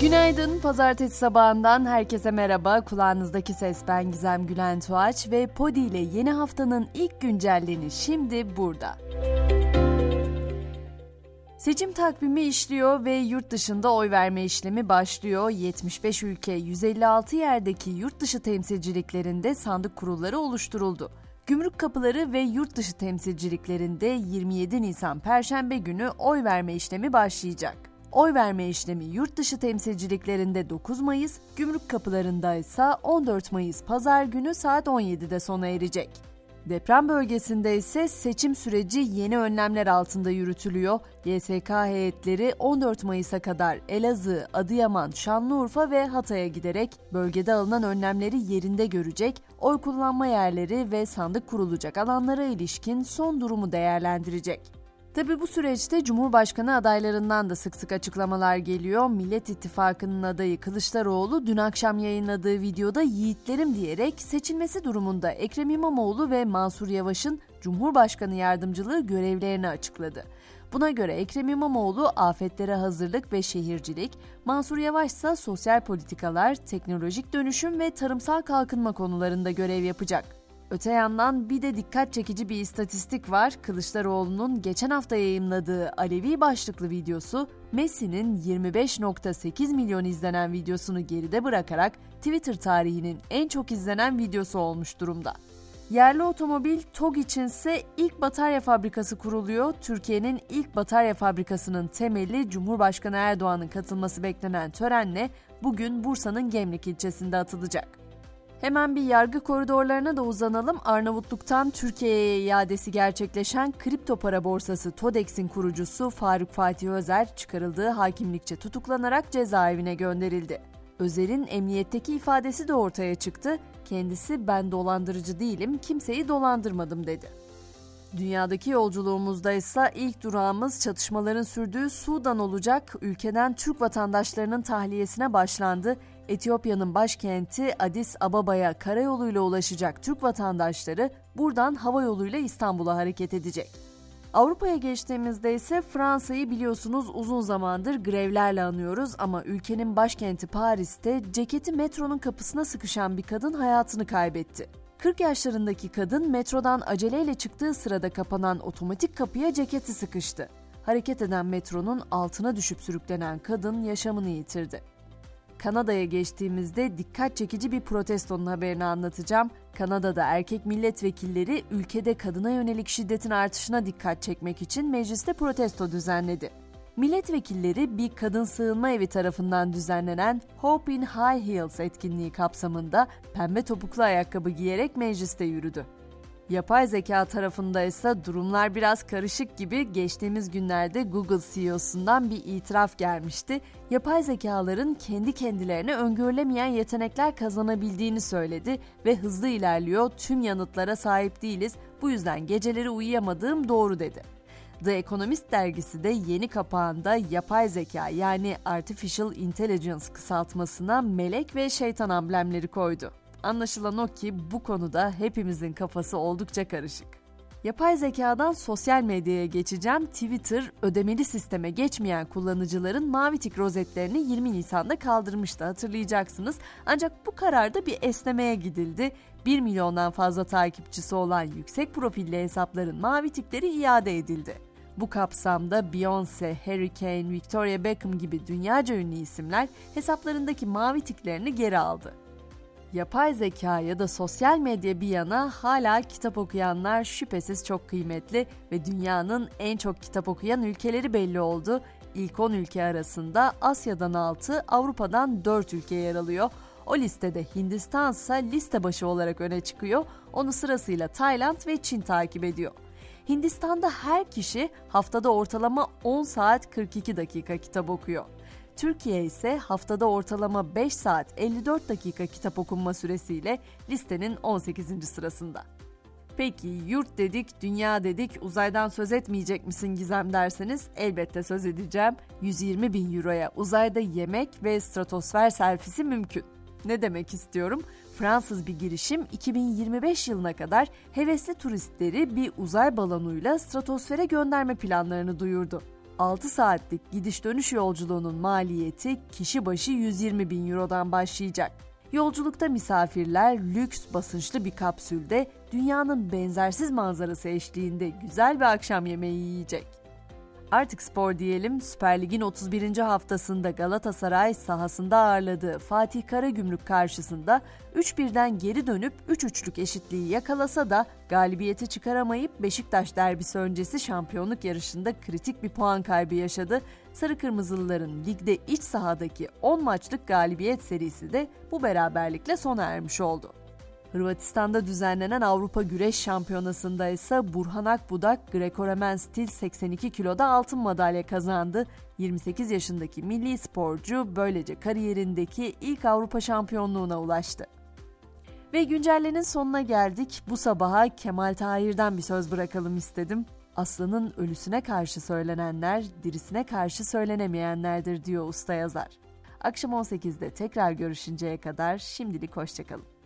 Günaydın, pazartesi sabahından herkese merhaba. Kulağınızdaki ses ben Gizem Gülen Tuğaç ve Podi ile yeni haftanın ilk güncelleni şimdi burada. Seçim takvimi işliyor ve yurt dışında oy verme işlemi başlıyor. 75 ülke 156 yerdeki yurt dışı temsilciliklerinde sandık kurulları oluşturuldu. Gümrük kapıları ve yurt dışı temsilciliklerinde 27 Nisan Perşembe günü oy verme işlemi başlayacak. Oy verme işlemi yurt dışı temsilciliklerinde 9 Mayıs, gümrük kapılarında ise 14 Mayıs pazar günü saat 17'de sona erecek. Deprem bölgesinde ise seçim süreci yeni önlemler altında yürütülüyor. YSK heyetleri 14 Mayıs'a kadar Elazığ, Adıyaman, Şanlıurfa ve Hatay'a giderek bölgede alınan önlemleri yerinde görecek, oy kullanma yerleri ve sandık kurulacak alanlara ilişkin son durumu değerlendirecek. Tabi bu süreçte Cumhurbaşkanı adaylarından da sık sık açıklamalar geliyor. Millet İttifakı'nın adayı Kılıçdaroğlu dün akşam yayınladığı videoda yiğitlerim diyerek seçilmesi durumunda Ekrem İmamoğlu ve Mansur Yavaş'ın Cumhurbaşkanı yardımcılığı görevlerini açıkladı. Buna göre Ekrem İmamoğlu afetlere hazırlık ve şehircilik, Mansur Yavaş ise sosyal politikalar, teknolojik dönüşüm ve tarımsal kalkınma konularında görev yapacak. Öte yandan bir de dikkat çekici bir istatistik var. Kılıçdaroğlu'nun geçen hafta yayımladığı Alevi başlıklı videosu Messi'nin 25.8 milyon izlenen videosunu geride bırakarak Twitter tarihinin en çok izlenen videosu olmuş durumda. Yerli otomobil TOG içinse ilk batarya fabrikası kuruluyor. Türkiye'nin ilk batarya fabrikasının temeli Cumhurbaşkanı Erdoğan'ın katılması beklenen törenle bugün Bursa'nın Gemlik ilçesinde atılacak. Hemen bir yargı koridorlarına da uzanalım. Arnavutluk'tan Türkiye'ye iadesi gerçekleşen kripto para borsası TODEX'in kurucusu Faruk Fatih Özer çıkarıldığı hakimlikçe tutuklanarak cezaevine gönderildi. Özer'in emniyetteki ifadesi de ortaya çıktı. Kendisi ben dolandırıcı değilim, kimseyi dolandırmadım dedi. Dünyadaki yolculuğumuzda ise ilk durağımız çatışmaların sürdüğü Sudan olacak. Ülkeden Türk vatandaşlarının tahliyesine başlandı. Etiyopya'nın başkenti Addis Ababa'ya karayoluyla ulaşacak Türk vatandaşları buradan hava yoluyla İstanbul'a hareket edecek. Avrupa'ya geçtiğimizde ise Fransa'yı biliyorsunuz uzun zamandır grevlerle anıyoruz ama ülkenin başkenti Paris'te ceketi metronun kapısına sıkışan bir kadın hayatını kaybetti. 40 yaşlarındaki kadın metrodan aceleyle çıktığı sırada kapanan otomatik kapıya ceketi sıkıştı. Hareket eden metronun altına düşüp sürüklenen kadın yaşamını yitirdi. Kanada'ya geçtiğimizde dikkat çekici bir protestonun haberini anlatacağım. Kanada'da erkek milletvekilleri ülkede kadına yönelik şiddetin artışına dikkat çekmek için mecliste protesto düzenledi. Milletvekilleri bir kadın sığınma evi tarafından düzenlenen Hope in High Heels etkinliği kapsamında pembe topuklu ayakkabı giyerek mecliste yürüdü. Yapay zeka tarafında ise durumlar biraz karışık gibi geçtiğimiz günlerde Google CEO'sundan bir itiraf gelmişti. Yapay zekaların kendi kendilerine öngörülemeyen yetenekler kazanabildiğini söyledi ve hızlı ilerliyor, tüm yanıtlara sahip değiliz, bu yüzden geceleri uyuyamadığım doğru dedi. The Economist dergisi de yeni kapağında yapay zeka yani Artificial Intelligence kısaltmasına melek ve şeytan amblemleri koydu. Anlaşılan o ki bu konuda hepimizin kafası oldukça karışık. Yapay zekadan sosyal medyaya geçeceğim. Twitter ödemeli sisteme geçmeyen kullanıcıların mavi tik rozetlerini 20 Nisan'da kaldırmıştı hatırlayacaksınız. Ancak bu kararda bir esnemeye gidildi. 1 milyondan fazla takipçisi olan yüksek profilli hesapların mavi tikleri iade edildi. Bu kapsamda Beyoncé, Harry Kane, Victoria Beckham gibi dünyaca ünlü isimler hesaplarındaki mavi tiklerini geri aldı. Yapay zeka ya da sosyal medya bir yana hala kitap okuyanlar şüphesiz çok kıymetli ve dünyanın en çok kitap okuyan ülkeleri belli oldu. İlk 10 ülke arasında Asya'dan 6, Avrupa'dan 4 ülke yer alıyor. O listede Hindistan ise liste başı olarak öne çıkıyor. Onu sırasıyla Tayland ve Çin takip ediyor. Hindistan'da her kişi haftada ortalama 10 saat 42 dakika kitap okuyor. Türkiye ise haftada ortalama 5 saat 54 dakika kitap okunma süresiyle listenin 18. sırasında. Peki yurt dedik, dünya dedik, uzaydan söz etmeyecek misin Gizem derseniz elbette söz edeceğim. 120 bin euroya uzayda yemek ve stratosfer selfisi mümkün. Ne demek istiyorum? Fransız bir girişim 2025 yılına kadar hevesli turistleri bir uzay balonuyla stratosfere gönderme planlarını duyurdu. 6 saatlik gidiş dönüş yolculuğunun maliyeti kişi başı 120 bin Euro'dan başlayacak. Yolculukta misafirler lüks basınçlı bir kapsülde dünyanın benzersiz manzarası eşliğinde güzel bir akşam yemeği yiyecek. Artık spor diyelim Süper Lig'in 31. haftasında Galatasaray sahasında ağırladığı Fatih Karagümrük karşısında 3-1'den geri dönüp 3-3'lük eşitliği yakalasa da galibiyeti çıkaramayıp Beşiktaş derbisi öncesi şampiyonluk yarışında kritik bir puan kaybı yaşadı. Sarı Kırmızılıların ligde iç sahadaki 10 maçlık galibiyet serisi de bu beraberlikle sona ermiş oldu. Hırvatistan'da düzenlenen Avrupa Güreş Şampiyonası'nda ise Burhan Akbudak Greco-Romen stil 82 kiloda altın madalya kazandı. 28 yaşındaki milli sporcu böylece kariyerindeki ilk Avrupa şampiyonluğuna ulaştı. Ve güncellenin sonuna geldik. Bu sabaha Kemal Tahir'den bir söz bırakalım istedim. Aslanın ölüsüne karşı söylenenler, dirisine karşı söylenemeyenlerdir diyor usta yazar. Akşam 18'de tekrar görüşünceye kadar şimdilik hoşçakalın.